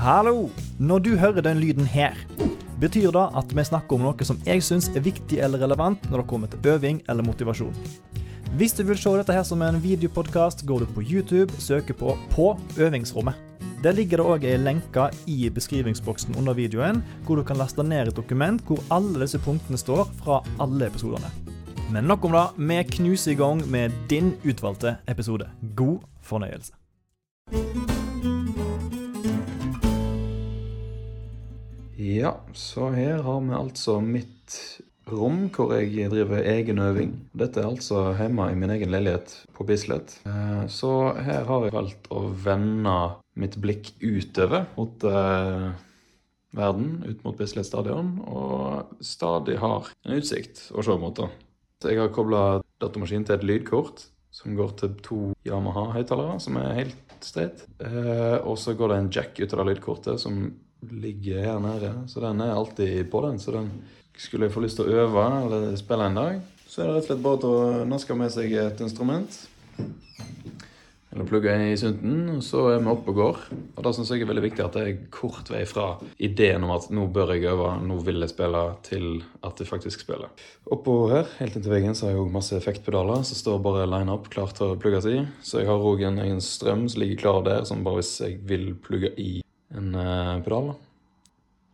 Hallo! Når du hører den lyden her, betyr det at vi snakker om noe som jeg syns er viktig eller relevant når det kommer til øving eller motivasjon. Hvis du vil se dette her som en videopodkast, går du på YouTube søker på På øvingsrommet. Der ligger det òg ei lenke i beskrivingsboksen under videoen, hvor du kan laste ned et dokument hvor alle disse punktene står fra alle episodene. Men nok om det. Vi knuser i gang med din utvalgte episode. God fornøyelse. Ja, så her har vi altså mitt rom hvor jeg driver egen øving. Dette er altså hjemme i min egen leilighet på Bislett. Eh, Så her har jeg valgt å vende mitt blikk utover mot eh, verden, ut mot Bislett stadion, og stadig har en utsikt å se mot. da. Så jeg har kobla datamaskinen til et lydkort som går til to Yamaha-høyttalere, som er helt streit. Eh, og så går det en jack ut av det lydkortet som ligger her nede, så den er alltid på den. Så den skulle jeg få lyst til å øve eller spille en dag, så er det rett og slett bare til å naske med seg et instrument. Eller plugge i sunten, og så er vi oppe og går. Og da syns jeg er veldig viktig at det er kort vei fra ideen om at nå bør jeg øve, nå vil jeg spille, til at jeg faktisk spiller. Oppå her, helt inntil veggen, så har jeg jo masse effektpedaler som står bare line up, klart til å plugges i. Så jeg har òg en egen strøm som ligger klar der, som bare hvis jeg vil plugge i en eh, pedal.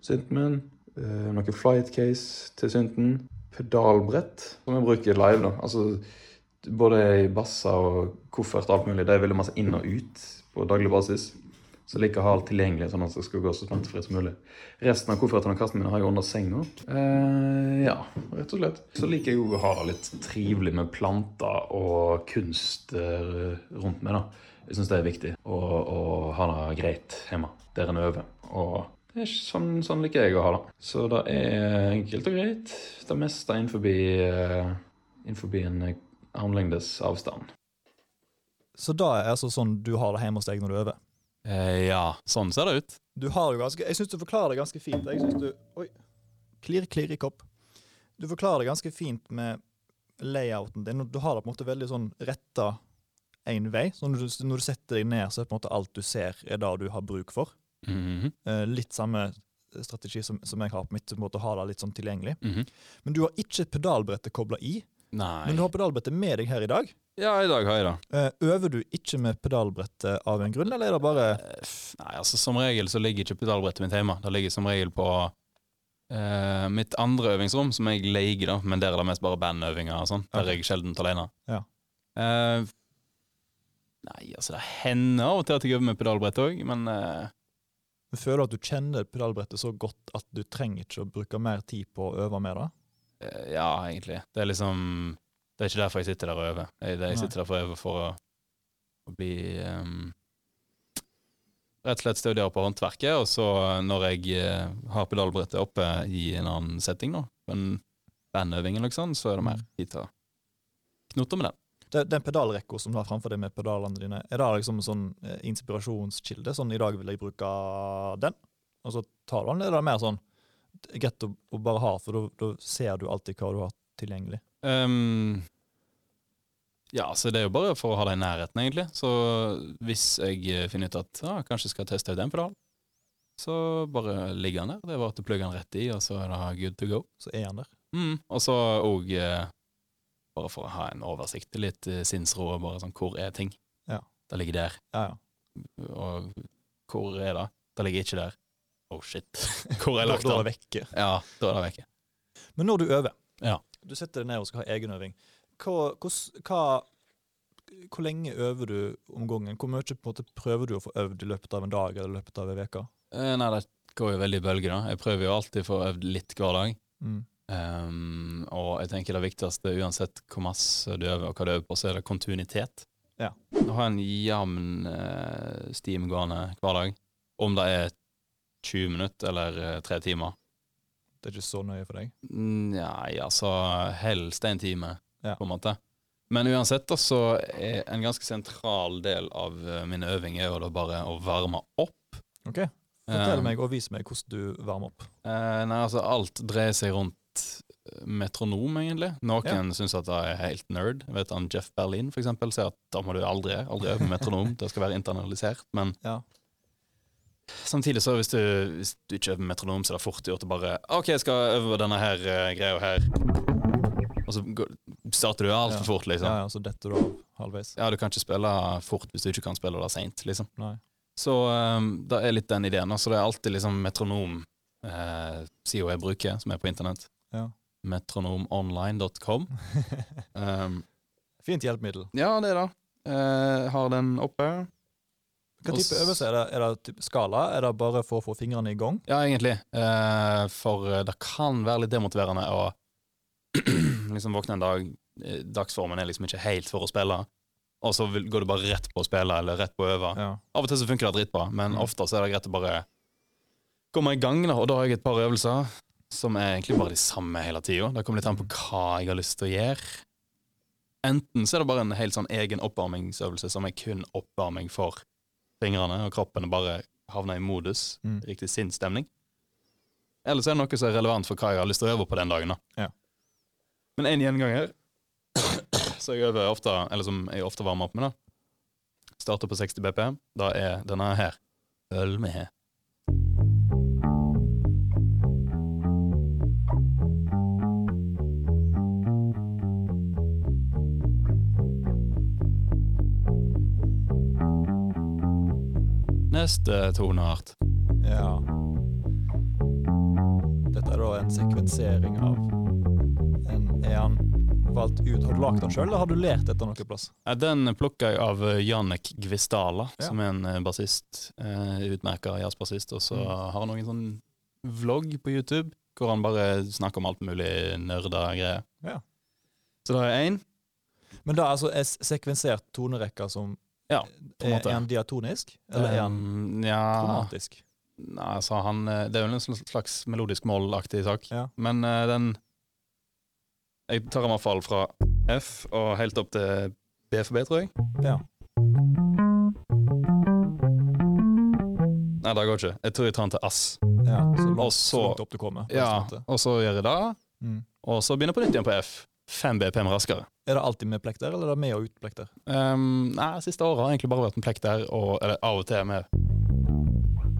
Synten min, eh, noe flight case til synten, pedalbrett som jeg bruker live, da. Altså både basser og koffert og alt mulig. Det er veldig masse inn og ut på daglig basis. Så jeg liker å ha alt tilgjengelig, sånn at det skal gå så smertefritt som mulig. Resten av koffertene og kassene mine har jeg under senga. Eh, ja, rett og slett. Så liker jeg jo å ha det litt trivelig med planter og kunst eh, rundt meg, da. Jeg syns det er viktig å, å ha det greit hjemme, der en øver. Og det er ikke sånn, sånn liker jeg å ha det. Så det er enkelt og greit. Det meste innenfor, eh, innenfor en armlengdes avstand. Så da er altså sånn du har det hjemme hos deg når du øver? Eh, ja, sånn ser det ut. Du har jo ganske, Jeg syns du forklarer det ganske fint. Jeg synes du, Oi. Klirr, klirr i kopp. Du forklarer det ganske fint med layouten din. Du har det på en måte veldig sånn retta én vei. Så når du, når du setter deg ned, så er på en måte alt du ser, er det du har bruk for. Mhm, Eh, litt samme strategi som, som jeg har på mitt, på en måte å ha det litt sånn tilgjengelig. mhm. Men du har ikke pedalbrettet kobla i. Nei. Men du har pedalbrettet med deg her i dag. Ja, i dag har jeg det. Eh, øver du ikke med pedalbrettet av en grunn, eller er det bare Eh, Nei, altså Som regel så ligger ikke pedalbrettet mitt hjemme. Det ligger som regel på Uh, mitt andre øvingsrom, som jeg leier, da, men der er det mest bare bandøvinger og sånn. Der er jeg sjelden alene. Ja. Eh, nei, altså det hender av og til at jeg øver med pedalbrett òg, men Men Føler du at du kjenner pedalbrettet så godt at du trenger ikke å bruke mer tid på å øve med det? Uh, ja, egentlig. Det er liksom Det er ikke derfor jeg sitter der og øver. Jeg, det, jeg sitter der for å øve for å, å bli um, Rett og slett studere på håndverket, og så når jeg uh, har pedalbrettet oppe i en annen setting, da, på bandøvingen liksom, så er det mer tid til å knote med den. Den pedalrekka som du har framfor deg med pedalene dine, er det liksom en sånn eh, inspirasjonskilde? Sånn i dag vil jeg bruke den, og så tar du den? Eller er det mer sånn greit å, å bare ha, for da- ser du alltid hva du har tilgjengelig? Um, ja, så det er jo bare for å ha det i nærheten, egentlig. Så hvis jeg eh, finner ut at ah, kanskje skal teste ut en pedal, så bare ligger den der. Det er bare at du plugger den rett i, og så er det good to go. Så er den der. Mm. Og så òg eh, bare for å ha en oversikt, litt eh, sinnsro, og bare sånn hvor er ting? Ja. Det ligger der. Ja, ja. Og hvor er det? Det ligger ikke der. Oh shit. Hvor er Da, lagt da er det vekke. Ja, da er det vekke. Men når du øver, Ja. du setter deg ned og skal ha egenøving, hva, hva, hvor lenge øver du om gangen? Hvor mye måte, prøver du å få øvd i løpet av en dag eller i løpet av en uke? Eh, nei, det går jo veldig i bølger, da. Jeg prøver jo alltid å få øvd litt hver dag. Mm. Um, og jeg tenker det viktigste, uansett hvor masse du øver, og hva du øver på, så er det kontinuitet. Ja. Å ha en jevn uh, steam gående hver dag. Om det er 20 minutter eller eh, tre timer. Det er ikke så nøye for deg? Nei, altså helst en time, Ja. på en måte. Men uansett, da, så er en ganske sentral del av eh, min øving er jo da bare å varme opp. Ok, Fortell Eh, meg og vis meg hvordan du varmer opp. Uh, nei, altså alt dreier seg rundt eh, metronom, egentlig. Noen Ja. syns at det er helt nerd. Jeg vet han Jeff Berlin, for eksempel, sier at da må du aldri, aldri øve metronom. Det skal være internalisert. Men Ja. Samtidig så hvis du, hvis du ikke øver metronom, så er det fort gjort å bare OK, jeg skal øve denne her uh, greia her. Og så starter du altfor Ja. fort, liksom. Ja, Ja. ja, så detter du av halvveis. du kan ikke spille fort hvis du ikke kan spille det seint, liksom. Nei. Så um, det er litt den ideen. Altså det er alltid liksom metronom eh, jeg bruker, som er på internett. Ja. Metronomonline.com. um, Fint hjelpemiddel. ja, det er det. Uh, har den oppe. Hva type øvelse er det? Er det typ skala? Er det bare for å få fingrene i gang? Ja, egentlig. Uh, for eh, det kan være litt demotiverende å liksom våkne en dag Dagsformen er liksom ikke helt for å spille, og så går du bare rett på å spille eller rett på å øve. Ja. Av og til så funker det dritbra, men Mm. ofte så er det greit å bare komme i gang, da. Og da har jeg et par øvelser som er egentlig bare de samme hele tida. Det kommer litt an på hva jeg har lyst til å gjøre. Enten så er det bare en helt sånn egen oppvarmingsøvelse som er kun oppvarming for fingrene, og kroppen bare havner i modus, Mm. riktig sinnsstemning. Eller så er det noe som er relevant for hva jeg har lyst til å øve på den dagen. da. Ja. Men en gjenganger så jeg øver ofte, eller som jeg ofte varmer opp med, da. Starter på 60 BPM. Da er denne her. Følg Neste toneart. ja. Dette er da en sekvensering av en Er han valgt ut Har du lagd den sjøl, eller har du lært etter noe plass? Den plukka jeg av eh, Janek Gvistala, Ja. som er en eh, bassist. Eh, Utmerka jazzbassist. Og så Mm. har han noen sånn vlogg på YouTube hvor han bare snakker om alt mulig nerda greier. Ja. Så da er én. Men da altså er sekvensert tonerekker som Ja, på en er, måte. er han diatonisk, eller er han Um, ja, kromatisk? Nei, altså han eh, Det er vel en slags melodisk målaktig sak. Ja. Men eh, den Jeg tar den i hvert fall fra F og helt opp til B for B, tror jeg. Ja. Nei, det går ikke. Jeg tror jeg tar den til Ass. ja så, langt, Og så så- langt opp du kommer. Ja, og så gjør jeg det. Mm. Og så begynner jeg på nytt igjen på F. 5 BPM raskere. Er det alltid med plekter, eller er det med og uten plekter? Um, nei, siste året har egentlig bare vært med plekter, og eller, av og til med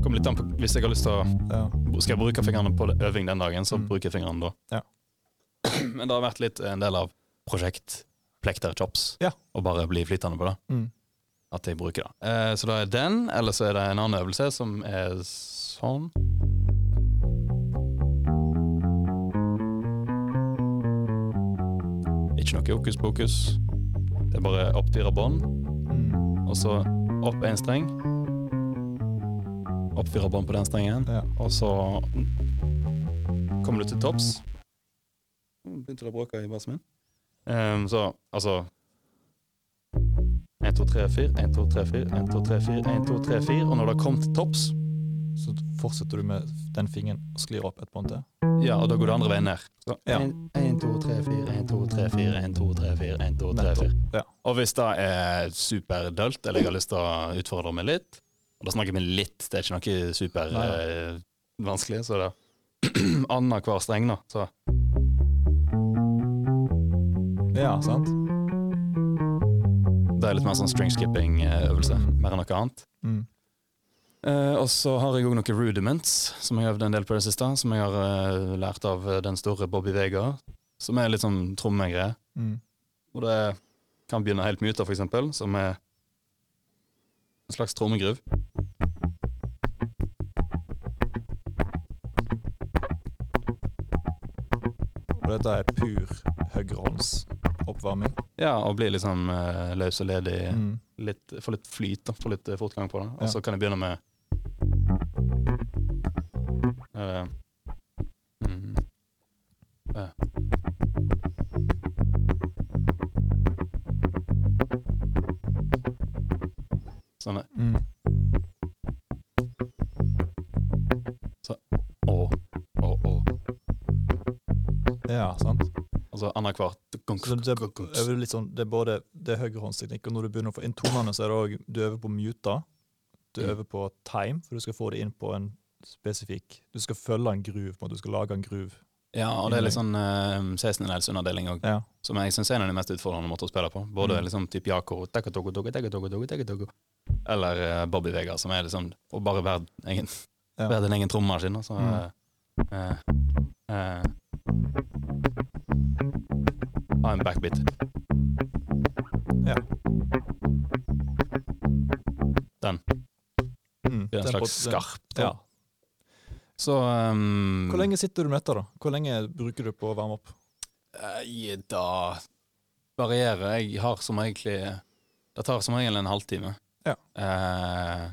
Kommer litt an på hvis jeg har lyst til å Ja. Skal jeg bruke fingrene på øving den dagen, så Mm. bruker jeg fingrene da. Ja. Men det har vært litt en del av prosjekt plekter chops, Ja. og bare bli flytende på det. Mm. At jeg bruker det. Uh, så da er den, eller så er det en annen øvelse som er sånn. Ikke noe hokus pokus. Det er bare opp fire bånd, Mm. og så opp én streng. Opp fire bånd på den strengen, Ja. og så kommer du til topps. Begynte det å bråke i bassen min. Um, så altså 1, 2, 3, 4, 1, 2, 3, 4, 1, 2, 3, 4, 1, 2, 3, 4. Og når det kommet til topps, Så fortsetter du med den fingeren og sklir opp et bånd til? ja, og da går det andre veien ned. Så Ja. 1, 2, 3, 4, 1, 2, 3, 4, 1, 2, 3, 4, 1, 2, 3, 4. Ja. Og hvis det er superdølt, eller jeg har lyst til å utfordre meg litt, og da snakker vi litt, det er ikke noe super Nei, nei. eh, så det er annenhver streng, da. Så Ja, sant? det er litt mer sånn string skipping-øvelse, Mm. mer enn noe annet. Mm. Eh, og så har jeg òg noen rudiments, som jeg har øvd en del på det siste. Som jeg har uh, lært av eh, den store Bobby Vega, som er litt sånn trommegreie. Mm. Og det kan begynne helt mye av, for eksempel, som er en slags trommegruv. Og dette er pur høyrehåndsoppvarming. Ja, og blir liksom eh, løs og ledig. Mm. Litt, få litt flyt, da. Få litt fortgang på det. Og Ja. så kan jeg begynne med det, er litt sånn, det er både det er høyrehåndsteknikk, og når du begynner å få inn tonene, så er det òg Du øver på muta. Du Mm. øver på time, for du skal få det inn på en spesifikk Du skal følge en groove, på en måte. Du skal lage en groove. Ja, og det er litt sånn uh, 16-dels-underdeling òg, Ja. som jeg syns er en av de mest utfordrende måter å spille på. Både Mm. liksom type tekatogo. Eller uh, Bobby Vega, som er liksom Å bare være egen, Ja. være din egen trommemaskin. Altså, Mm. Eh, eh, ha en backbeat. Ja. Den. Mm, Det er en slags skarp. Ja. Så um, Hvor lenge sitter du med dette, da? Hvor lenge bruker du på å varme opp? Da varierer. Jeg har som egentlig Det tar som regel en halvtime. Ja. Eh,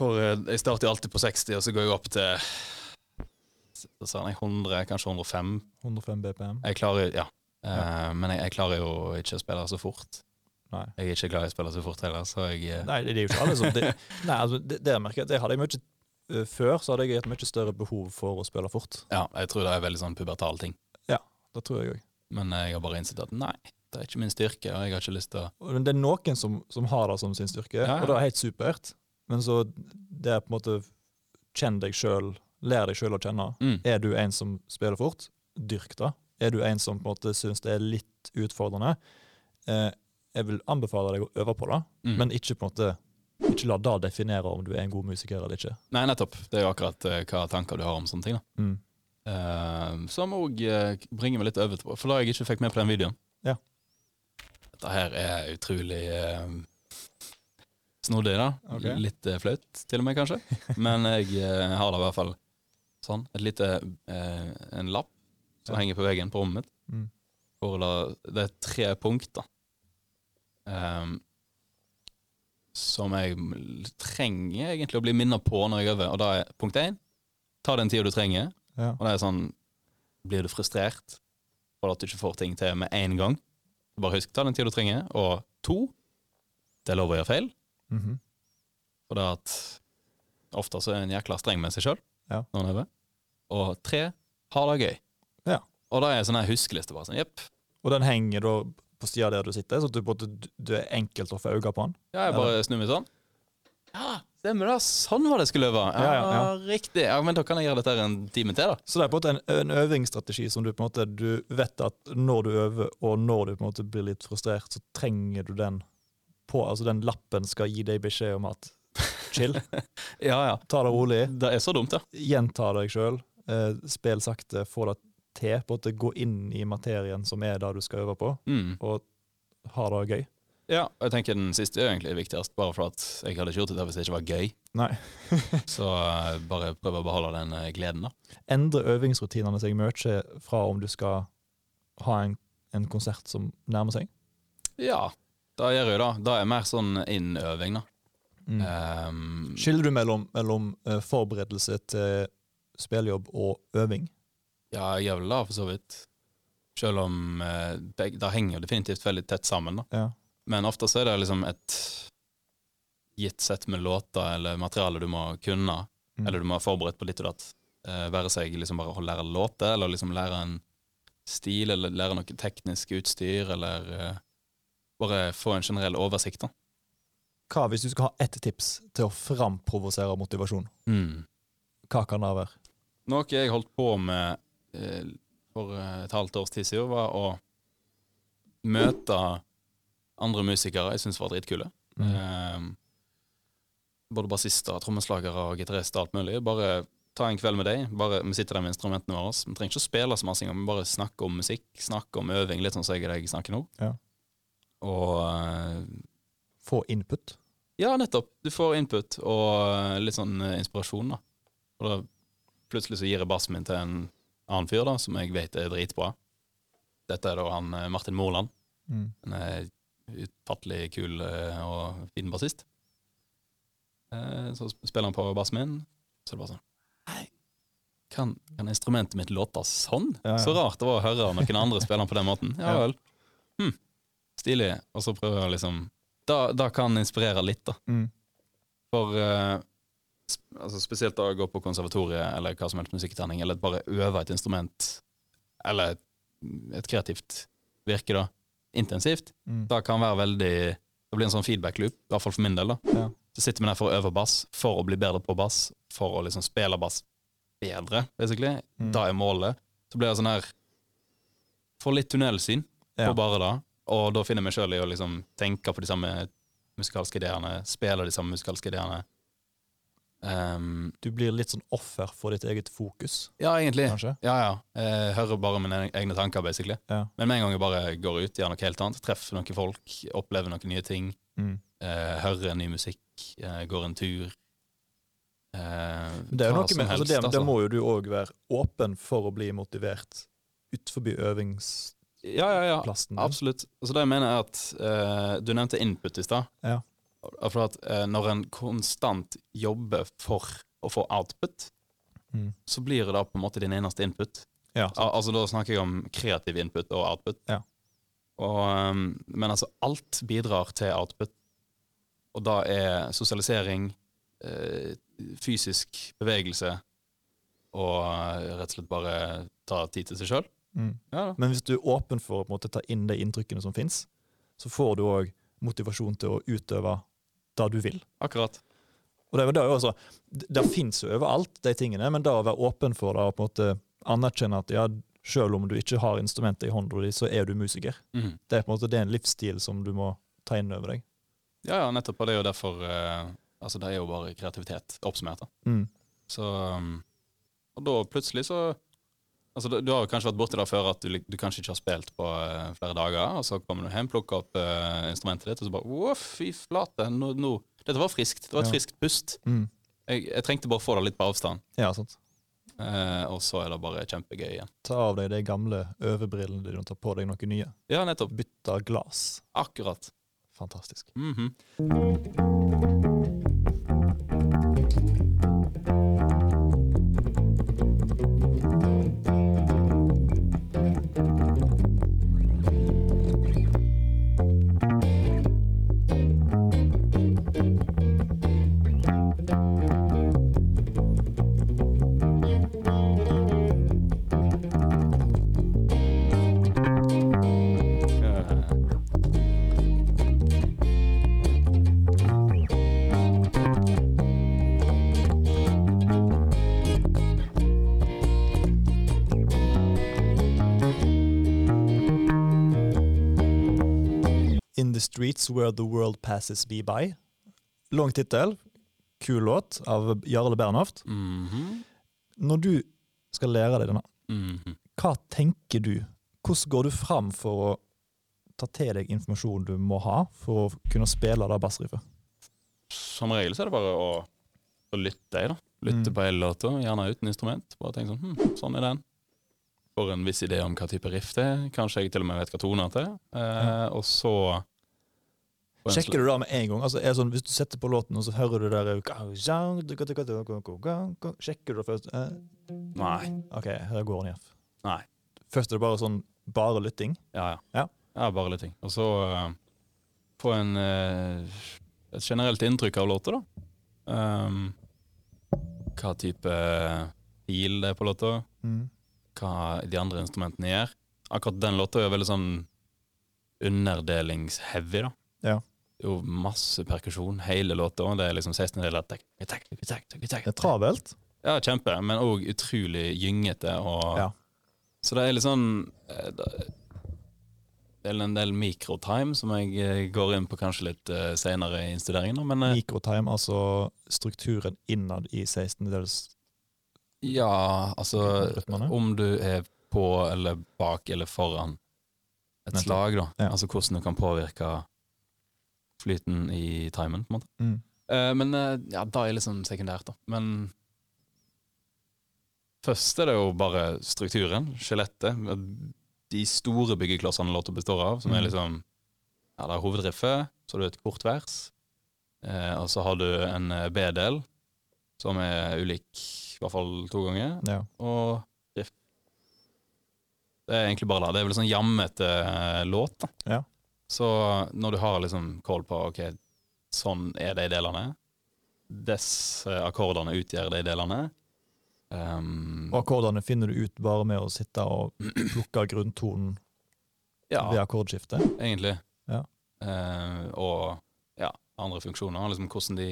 for eh, jeg starter jo alltid på 60, og så går jeg opp til så sa jeg 100, kanskje 105. 105 BPM? Jeg klarer ja. Eh, Men jeg, jeg klarer jo ikke å spille så fort. Nei. Jeg er ikke glad i å spille så fort heller, så jeg eh, Nei, det er jo ikke alle som det, Nei, altså, det, det merker jeg det hadde jeg mye uh, Før så hadde jeg et mye større behov for å spille fort. Ja, jeg tror det er veldig sånn pubertal ting. Ja, Det tror jeg òg. Men jeg har bare innsett at nei, det er ikke min styrke, og jeg har ikke lyst til å Men det er noen som, som har det som sin styrke, Ja, ja. og det er helt supert. Men så det er på en måte Kjenn deg sjøl, lær deg sjøl å kjenne. mm. Er du en som spiller fort, dyrk det. Er du en som på en måte syns det er litt utfordrende, eh, jeg vil anbefale deg å øve på det, Mm. men ikke på en måte ikke la det definere om du er en god musiker eller ikke. Nei, nettopp. Det er jo akkurat uh, hva tanker du har om sånne ting. da. Mm. Uh, som òg bringer meg litt over For da jeg ikke fikk med på den videoen. Ja. Dette her er utrolig uh, snodig, da. Okay. Litt eh, flaut, til og med, kanskje. Men jeg eh, har da i hvert fall sånn. Et lite eh, En lapp som henger på veggen på rommet mitt. Mm. Hvor det, det er tre punkter um, som jeg trenger egentlig å bli minnet på når jeg øver. Og da er punkt én ta den tida du trenger. Ja. Og det er sånn Blir du frustrert for at du ikke får ting til med en gang, bare husk ta den tida du trenger. Og to det er lov å gjøre feil. Mhm. For det at ofte så er en jækla streng med seg sjøl Ja. når en øver. Og tre ha det gøy. Ja. Og da er en sånn huskeliste. bare sånn, jepp. Og den henger da på sida der du sitter, så du, det er enkelt å få øye på den. Ja, jeg bare snur meg sånn. Ja, stemmer det. Sånn var det skulle øve. Ja, Ja, ja. Riktig. Ja, Men da kan jeg gjøre dette en time til, da. Så det er på en måte en, en øvingsstrategi som du på en måte du vet at når du øver, og når du på en måte blir litt frustrert, så trenger du den på. Altså den lappen skal gi deg beskjed om at chill, Ja, ja. ta det rolig, Det er så dumt, ja. gjenta deg sjøl, eh, spill sakte, få det til. På at gå inn i materien som er det du skal øve på, Mm. og ha det gøy. Ja, og jeg tenker den siste er egentlig viktigst, bare for at jeg hadde ikke gjort det hvis det ikke var gøy. Nei. Så eh, bare prøv å beholde den eh, gleden, da. Endre øvingsrutinene seg mye fra om du skal ha en, en konsert som nærmer seg. Ja, da gjør jeg det. Da er mer sånn innøving, da. Mm. Um, Skiller du mellom, mellom eh, forberedelse til spilljobb og øving? ja, jeg gjør vel det, for så vidt. Selv om uh, det, henger definitivt veldig tett sammen, da. Ja. Men ofte så er det liksom et gitt sett med låter eller materiale du må kunne, Mm. eller du må ha forberedt på litt og datt. Uh, være seg liksom bare å lære låter, eller liksom lære en stil, eller lære noe teknisk utstyr, eller eh, bare få en generell oversikt, da. Hva hvis du skal ha ett tips til å framprovosere motivasjon? Mm. Hva kan det være? Noe jeg holdt på med eh, for eh, et halvt års tid siden, var å møte andre musikere jeg syns var dritkule. Mm. Eh, både bassister, trommeslagere og gitarister alt mulig. Bare ta en kveld med deg. Bare, vi sitter der med instrumentene våre. Vi trenger ikke å spille så masse, men bare snakke om musikk, snakke om øving, litt sånn som jeg og deg snakker nå. Ja. Og eh, Få input. ja, nettopp. Du får input og eh, litt sånn eh, inspirasjon, da. Og da plutselig så gir jeg bassen min til en annen fyr, da, som jeg vet er dritbra. Dette er da han Martin Moland. Mm. En utfattelig kul og fin bassist. Så spiller han på bassen min, så er det bare sånn Nei, kan, kan instrumentet mitt låte sånn? Ja, ja. Så rart det var å høre noen andre spille den på den måten. Ja Ja. vel. Hm. Stilig. Og så prøver jeg liksom Da, da kan inspirere litt, da. Mm. For uh, sp altså spesielt da å gå på konservatoriet eller hva som helst musikktrening, eller bare øve et instrument, eller et, et kreativt virke, da, intensivt, Mm. da kan være veldig Det blir en sånn feedback loop, i hvert fall for min del. da Ja. Så sitter vi der for å øve bass, for å bli bedre på bass, for å liksom spille bass bedre, basically. Mm. Da er målet. Så blir det sånn her Får litt tunnelsyn Ja. på bare det, og da finner jeg meg sjøl i å liksom tenke på de samme musikalske ideene, spille de samme musikalske ideene. Um, Du blir litt sånn offer for ditt eget fokus, ja, egentlig. kanskje? Ja, ja. Jeg hører bare mine egne tanker, basically. Ja. Men med en gang jeg bare går ut, gjør noe helt annet, treffer noen folk, opplever noen nye ting, Mm. uh, hører ny musikk, uh, går en tur uh, Det er jo noe med, altså helst, det, det altså. må jo du òg være åpen for å bli motivert utenfor øvingsplassen Ja, ja, ja. din. Absolutt. Altså det jeg mener er at eh, Du nevnte input i stad. Ja. For at eh, når en konstant jobber for å få output, Mm. så blir det da på en måte din eneste input. Ja, Al altså Da snakker jeg om kreativ input og output. Ja. Og, um, men altså, alt bidrar til output. Og da er sosialisering, eh, fysisk bevegelse og eh, rett og slett bare ta tid til seg sjøl. Mm. Ja, Men hvis du er åpen for å måte, ta inn de inntrykkene som fins, så får du òg motivasjon til å utøve det du vil. akkurat. Og det, det, også, det, det fins jo overalt, de tingene, men da å være åpen for det og på en måte anerkjenne at ja, selv om du ikke har instrumentet i hånda di, så er du musiker. Mm. Det er på en måte det er en livsstil som du må ta inn over deg. Ja, ja, nettopp. Og det er jo derfor eh, Altså, det er jo bare kreativitet oppsummert. da. Mm. Så um, Og da plutselig så Altså, du, du har jo kanskje vært borti det før at du, du kanskje ikke har spilt på uh, flere dager, og så kommer du hjem, plukker opp uh, instrumentet ditt, og så bare Å, fy flate! Nå, nå. Dette var friskt. Det var et Ja. friskt pust. Mm. Jeg, jeg trengte bare å få det litt på avstand, Ja, sant. Uh, og så er det bare kjempegøy igjen. Ta av deg de gamle øvebrillene dine og ta på deg noe nye. Ja, nettopp. Bytte glass. Akkurat. Fantastisk. Mhm. Eh, Streets Where the World Passes Me By. Lang tittel, kul låt av Jarle Bernhoft. mhm. Når du skal lære deg denne, Mhm. hva tenker du? Hvordan går du fram for å ta til deg informasjonen du må ha for å kunne spille det bassriffet? Som regel så er det bare å, å lytte, jeg, da. Lytte Mm. på hele låta, gjerne uten instrument. Bare tenk sånn hm, sånn er den. Får en viss idé om hva type riff det er. Kanskje jeg til og med vet hva toner det er. Eh, og så Sjekker du det med en gang? Altså, er sånn, hvis du setter på låten, og så hører du der Sjekker du det først? Eh, Nei. OK, her går den igjen. Nei. Først er det bare sånn bare lytting. Ja, ja. Ja. ja bare lytting. Og så uh, få en uh, et generelt inntrykk av låta, da. Um, hva type fil det er på låta. Mm. hva de andre instrumentene gjør. Akkurat den låta er veldig sånn underdelingsheavy, da. Ja. Jo masse perkusjon, hele låta. Det er liksom 16 deler. Det er travelt. Ja, kjempe, men òg utrolig gyngete. Og, Ja. Så det er litt sånn eh, Det er en del mikrotime som jeg eh, går inn på kanskje litt uh, seinere i innstuderingen. Men eh, Mikrotime, altså strukturen innad i 16-dels ja, altså. Om du er på eller bak eller foran et slag, da. Ja. Altså hvordan du kan påvirke flyten i timen, på en måte. Mm. Uh, men uh, ja, da er liksom sekundært, da. Men først er det jo bare strukturen, skjelettet. De store byggeklossene låta består av, som er Mm. liksom Ja, det er hovedriffet, så har du et kort vers, uh, og så har du en eh, B-del som er ulik i hvert fall to ganger, Ja. og riff. Det er egentlig bare det. Det er vel sånn jammete eh, låt, da. Ja. Så når du har liksom koll på ok, sånn er de delene, dess eh, akkordene utgjør de delene um, Og akkordene finner du ut bare med å sitte og plukke grunntonen Ja, ved akkordskiftet. egentlig. Ja. Uh, og ja, andre funksjoner. Liksom hvordan de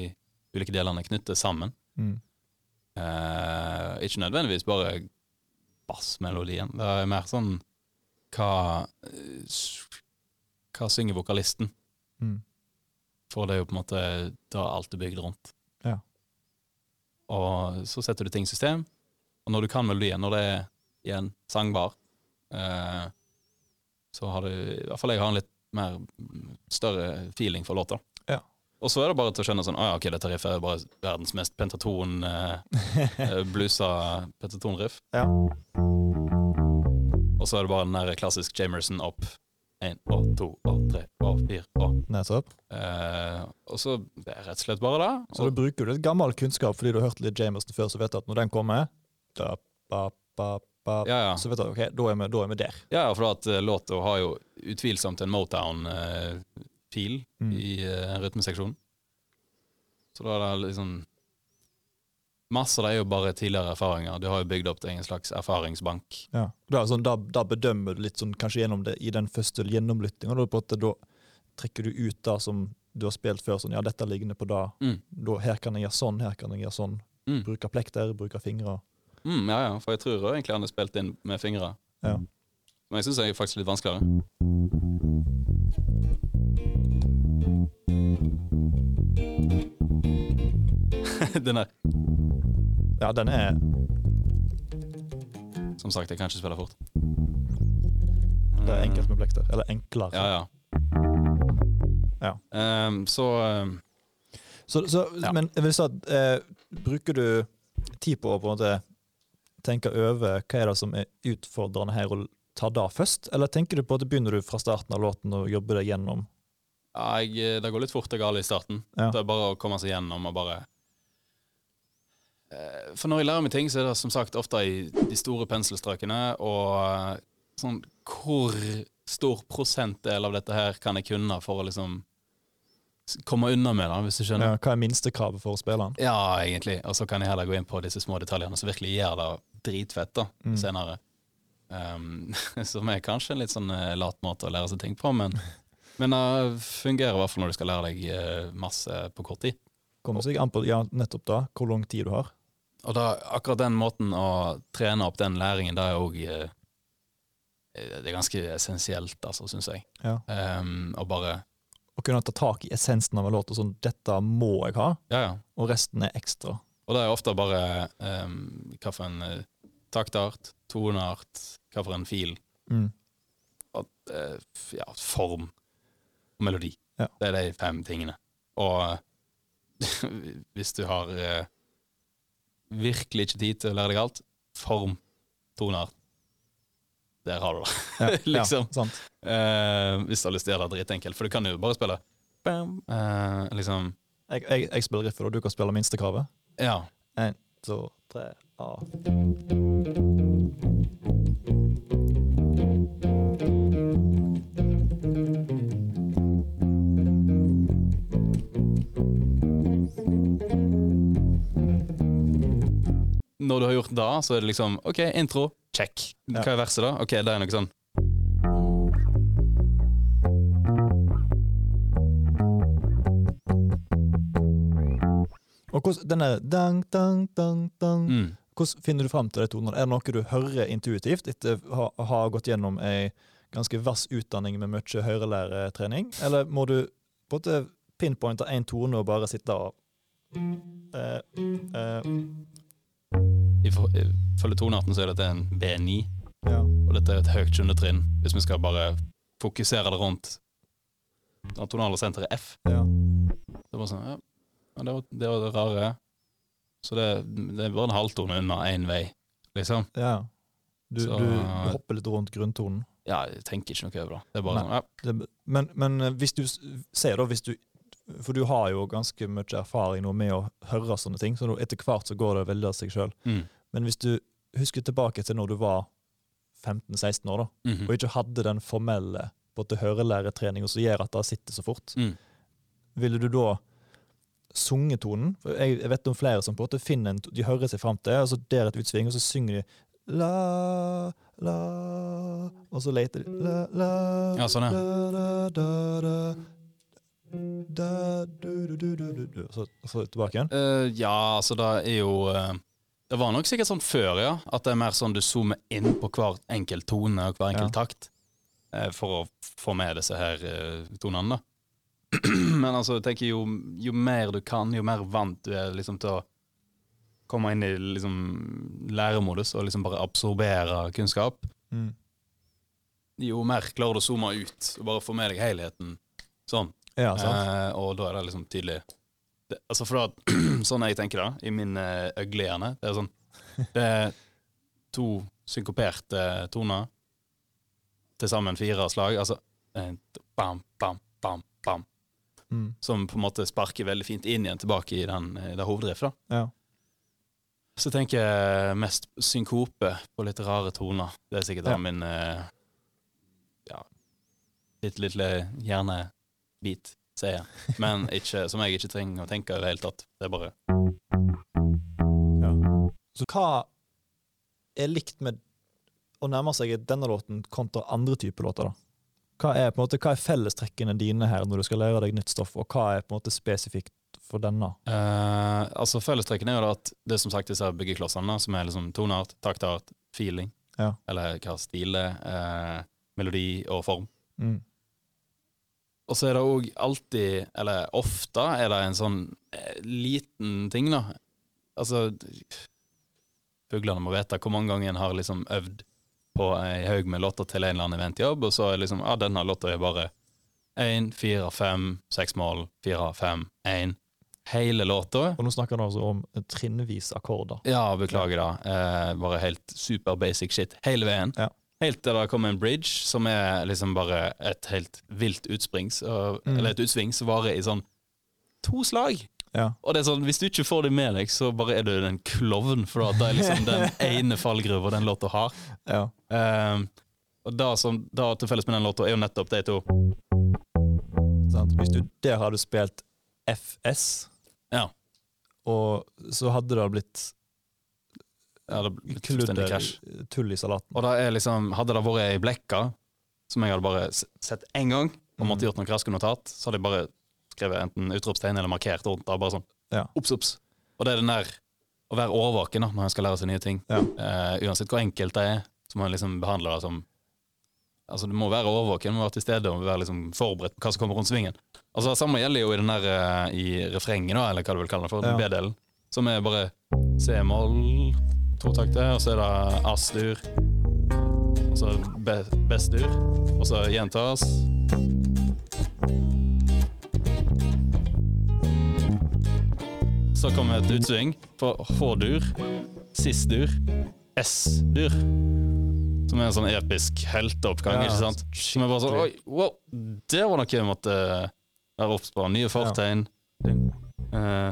ulike delene knyttes sammen. Mm. Uh, ikke nødvendigvis bare bassmelodien. Det er mer sånn hva eh, Hva synger vokalisten? Mm. For det er jo på en måte da alt er bygd rundt. Ja. Og så setter du ting i system, og når du kan melodien, når det er igjen sangbar, eh, så har du I hvert fall jeg har en litt mer mm, større feeling for låta. Ja. Og så er det bare til å skjønne sånn Å ja, ok, dette riffet er bare verdens mest pentaton eh, eh, blusa pentatonriff. Ja. Og så er det bare den der klassisk Jamerson opp. Én og to og tre og fire og Nettopp. eh, Og så det er rett og slett bare det. Så da bruker du litt gammel kunnskap fordi du har hørt litt Jamerson før, så vet du at når den kommer da, ba, ba, ba, Ja, ja. Så vet du ok, da er vi, da er vi der. Ja, for at uh, låta har jo utvilsomt en Motown-fil Mm. i uh, rytmeseksjonen. Så da er det liksom Masse av det er jo bare tidligere erfaringer. Du har jo bygd opp til en slags erfaringsbank. Ja. Da, sånn, da, da bedømmer du litt sånn, kanskje gjennom det i den første gjennomlyttinga. Da, da trekker du ut det som du har spilt før. sånn, ja, dette ligner på det. Mm. Da, her kan jeg gjøre sånn, her kan jeg gjøre sånn. Mm. Bruke plekter, bruke fingre. Mm, ja, ja, for jeg tror jo egentlig han har spilt inn med fingre. Ja. Men jeg syns det er faktisk litt vanskeligere. Den der. Ja, den er Som sagt, jeg kan ikke spille fort. Det er enkelt med blekter. Eller enklere. Ja, ja. Ja. Um, så um, Så, så, Ja. Men jeg vil si at eh, bruker du tid på å på en måte tenke over hva er det som er utfordrende her, og ta det først? Eller tenker du på at begynner du fra starten av låten og jobber deg gjennom? ja, jeg, det går litt fort og galt i starten. Ja. Det er bare å komme seg gjennom og bare Eh, For når jeg lærer meg ting, så er det som sagt ofte i de store penselstrøkene, og eh, sånn Hvor stor prosentdel av dette her kan jeg kunne for å liksom komme unna med det, hvis du skjønner? Ja, hva er minstekravet for å spille den? Ja, egentlig. Og så kan jeg heller gå inn på disse små detaljene som virkelig gjør det dritfett da, Mm. senere. Um, som er kanskje en litt sånn eh, lat måte å lære seg ting på, men, men det fungerer i hvert fall når du skal lære deg eh, masse på kort tid. Kommer seg an på ja, nettopp da, hvor lang tid du har. Og da, akkurat den måten å trene opp den læringen, det er òg Det er ganske essensielt, altså, syns jeg. Ja. Um, og bare Å kunne ta tak i essensen av en låt og sånn 'dette må jeg ha', Ja, ja. og resten er ekstra. Og det er ofte bare um, hva for en uh, taktart, toneart, hva for en fil, Mm. og eh, ja, form og melodi. Ja. Det er de fem tingene. Og hvis du har eh, virkelig ikke tid til å lære deg alt, form, toneart, der har du det. Ja, Liksom. Ja, sant. Uh, hvis du har lyst til å gjøre det dritenkelt, for du kan jo bare spille bam, Uh, liksom Jeg, jeg, jeg spiller riffet, og du kan spille minstekravet. Ja. Én, to, tre, A. Når du har gjort det, så er det liksom OK, intro, check. Hva er verset, da? OK, det er noe sånn Og hvordan, denne dang, dang, dang, dang. mm. Hvordan finner du fram til de tonene? Er det noe du hører intuitivt etter å ha, ha gått gjennom ei ganske vass utdanning med mye høyrelæretrening? Eller må du på en måte pinpointe én tone og bare sitte og eh, eh, Ifølge tonearten så er dette en B9, Ja. og dette er et høyt sjuendetrinn. Hvis vi skal bare fokusere det rundt det tonale senteret F. ja. Det var sånn, ja, det, var, det var det rare. Så det, det bare en halvtone unna én vei, liksom. ja. Du, Så- du, du hopper litt rundt grunntonen. Ja, jeg tenker ikke noe over det. Det er bare Nei. sånn, ja. Men, men eh, hvis du sier ser da, hvis du For du har jo ganske mye erfaring nå med å høre sånne ting, så etter hvert så går det veldig av seg sjøl. Mm. Men hvis du husker tilbake til når du var 15-16 år, da, Mhm. og ikke hadde den formelle hørelæretreninga som gjør at det sitter så fort, Mm. ville du da sunget tonen? For Jeg, vet om flere som på en måte finner en, de hører seg fram til, og så der et utsving, og så synger de la, la, og så leter de la, la, Ja, sånn, ja. La, da, da, da, da, du, du, du. Så, så tilbake igjen. Uh, ja, altså det er jo uh, Det var nok sikkert sånn før, ja. At det er mer sånn du zoomer inn på hver enkelt tone og hver enkelt Ja. takt. Uh, for å få med disse her tonene, da. Men altså, jeg tenker jo, jo mer du kan, jo mer vant du er liksom til å komme inn i liksom læremodus og liksom bare absorbere kunnskap, Mm. jo mer klarer du å zoome ut og bare få med deg helheten sånn. Ja. Eh, og da er det liksom tydelig det, Altså for da, Sånn jeg tenker da, i min uh, øglehjerne, det er sånn Det er to synkoperte toner, til sammen fire slag. Altså eh, bam, bam, bam, bam. Mm. Som på en måte sparker veldig fint inn igjen tilbake i den, i det hoveddriftet. da. Ja. Så tenker jeg mest synkope på litt rare toner. Det er sikkert Ja. min eh, ja, litt lille hjernebit, sier jeg. Men ikke, som jeg ikke trenger å tenke i det hele tatt. Det er bare Så hva er likt med å nærme seg denne låten kontra andre typer låter, da? Hva er, på en måte, hva er fellestrekkene dine her når du skal lære deg nytt stoff, og hva er på en måte spesifikt for denne? eh, Altså Fellestrekkene er jo da at det er som sagt disse byggeklossene, som er liksom toneart, taktart, feeling, Ja. eller hva stil det er, uh, melodi og form. Mm. Og så er det òg alltid, eller ofte, er det en sånn eh, liten ting, da. Altså Fuglene må vite hvor mange ganger en har liksom øvd på ei haug med låter til en eller annen eventjobb, og så er liksom Ja, denne låta er bare én, fire, fem, seks mål, fire, fem, én. Hele låta. Og nå snakker han altså om trinnvis akkorder. Ja, beklager, da. Eh, bare helt super basic shit hele veien. Ja. Helt til det kom en bridge, som er liksom bare et helt vilt utsprings, og, Mm. eller et utsving som varer i sånn to slag. Ja. Og det er sånn, hvis du ikke får det med deg, så bare er du en klovn, for det er liksom den ene fallgruva den låta har. Ja. Um, og det som da til felles med den låta, er jo nettopp de to. Sant? Hvis du der hadde spilt FS, Ja. og så hadde det blitt Ja, det blir fullstendig krasj. tull i salaten. Og det er liksom, hadde det vært ei blekka, som jeg hadde bare sett én gang, og måtte gjort noe raske notat, så hadde jeg bare skrevet enten utropstegn eller markert rundt det. Bare sånn Ja. Ups, ups. Og det er den der å være årvåken da, når en skal lære seg nye ting. Ja. Uh, uansett hvor enkelt det er, så må en liksom behandle det som Altså, du må være årvåken, må være til stede og være liksom forberedt på hva som kommer rundt svingen. Altså, Det samme gjelder jo i den der uh, i refrenget, da, eller hva du vil kalle det for, Ja. B-delen, som er bare C-moll, to takter, og så er det ass-dur, og så be- Best-dur, og så gjentas. Så kommer et utsving på H-dur, Sis-dur, S-dur. Som er en sånn episk helteoppgang, Ja, ikke sant? Som er bare sånn Oi, wow, det var noe jeg måtte være obs på. Nye fortegn. Eh,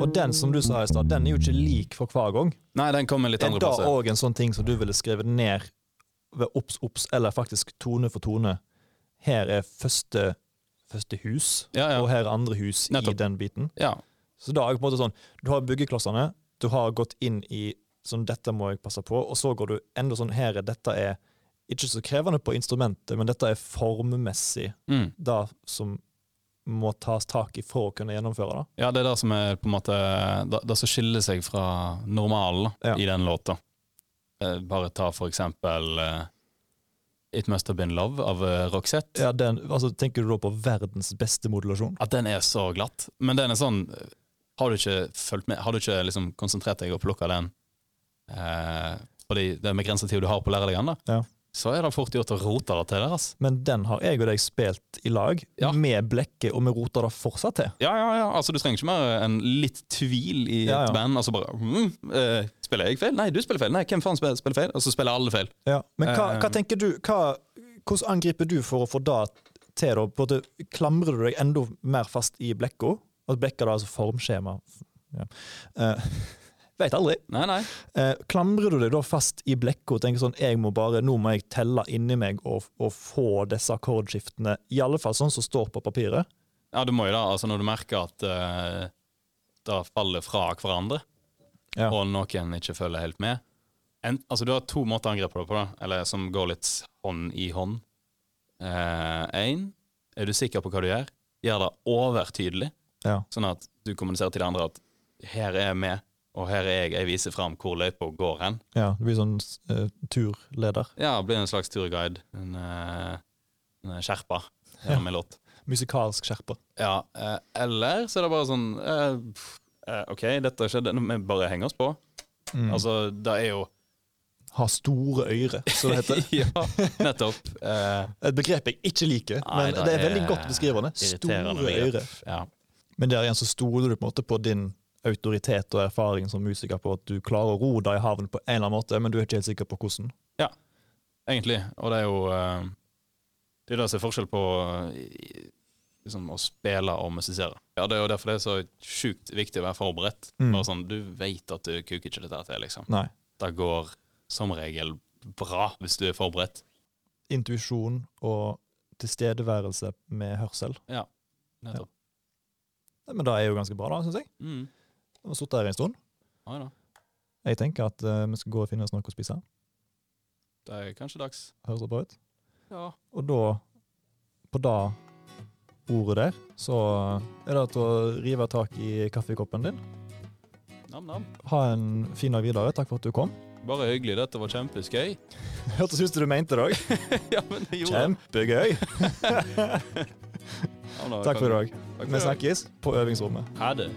Og den som du sa i stad, den er jo ikke lik for hver gang. nei, den kommer litt Er andre da det òg en sånn ting som du ville skrevet ned ved obs, obs, eller faktisk tone for tone? Her er første, første hus, Ja, ja. og her er andre hus i den biten. Ja. Så da er det på en måte sånn, du har byggeklossene, du har gått inn i sånn dette må jeg passe på, og så går du enda sånn her er dette er ikke så krevende på instrumentet, men dette er formmessig Mm. det som må tas tak i for å kunne gjennomføre det. ja, det er det som er på en måte Det, det som skiller seg fra normalen Ja. i den låta. Eh, bare ta for eksempel eh, It Must Have Been Love av eh, Roxette. Ja, den, altså, tenker du da på verdens beste modulasjon? At den er så glatt. Men den er sånn Har du ikke fulgt med Har du ikke liksom konsentrert deg og plukka den eh, på de, den begrensa tida du har på å lære deg den, da, Ja. Så er det fort gjort å rote det til der. ass. Men den har jeg og deg spilt i lag, Ja. med blekket, og vi roter det fortsatt til. Ja, ja, ja. Altså, du trenger ikke mer enn litt tvil i Ja, et band. Altså bare mm, eh, Spiller jeg feil? Nei, du spiller feil. Nei, hvem faen spiller, spiller feil? Og så spiller alle feil. Ja. Men hva, Eh, hva tenker du, hva, hvordan angriper du for å få det til? Da? På klamrer du deg enda mer fast i blekka? at blekka da, altså formskjema. Ja. Eh, Veit aldri. Nei, nei. Eh, klamrer du deg da fast i blekka og tenker sånn jeg må bare, nå må jeg telle inni meg og, og få disse akkordskiftene, i alle fall sånn som står på papiret? Ja, du må jo da, altså når du merker at uh, det faller fra hverandre, Ja. og noen ikke følger helt med en, Altså Du har to måter å angripe det på, da, eller som går litt hånd i hånd. Én, er du sikker på hva du gjør? Gjør det overtydelig, Ja. sånn at du kommuniserer til de andre at her er med, og her er jeg, jeg viser fram hvor løypa går hen. ja du blir sånn uh, turleder. Ja, blir en slags turguide. En, uh, en sherpa. Ja. Musikalsk skjerper. Ja, uh, eller så er det bare sånn OK, dette skjedde, vi bare henger oss på. Mm. Altså, det er jo Ha store øyre, som det heter. Ja, nettopp. Et begrep jeg ikke liker, Nei, men det er veldig godt beskrivende. Store øyre. Ja. Men der igjen så stoler du på en måte på din autoritet og erfaring som musiker på at du klarer å ro deg i havn på en eller annen måte, men du er ikke helt sikker på hvordan. Ja, egentlig. Og det er jo eh, Det er det som er forskjell på eh, liksom, å spille og musisere. Ja, det er jo derfor det er så sjukt viktig å være forberedt. Mm. Bare sånn, Du vet at du kuker ikke dette til, liksom. Nei. Det går som regel bra hvis du er forberedt. Intuisjon og tilstedeværelse med hørsel. Ja, Nettopp. Ja. Men det er jo ganske bra, da, syns jeg. Mm. Har sittet her en stund. Ja da. Jeg tenker at eh, vi skal gå og finne oss noe å spise. Det er kanskje dags. Høres det bra ut? Ja. Og da, på det ordet der, så er det til å rive tak i kaffekoppen din. Nam-nam. Ha en fin dag videre. Takk for at du kom. Bare hyggelig. Dette var kjempeskøy. Hørtes ut som du mente det òg. ja, men det gjorde det. Kjempegøy. Ja, men da Takk for i dag. Takk for Vi dag. snakkes på øvingsrommet. Ha det.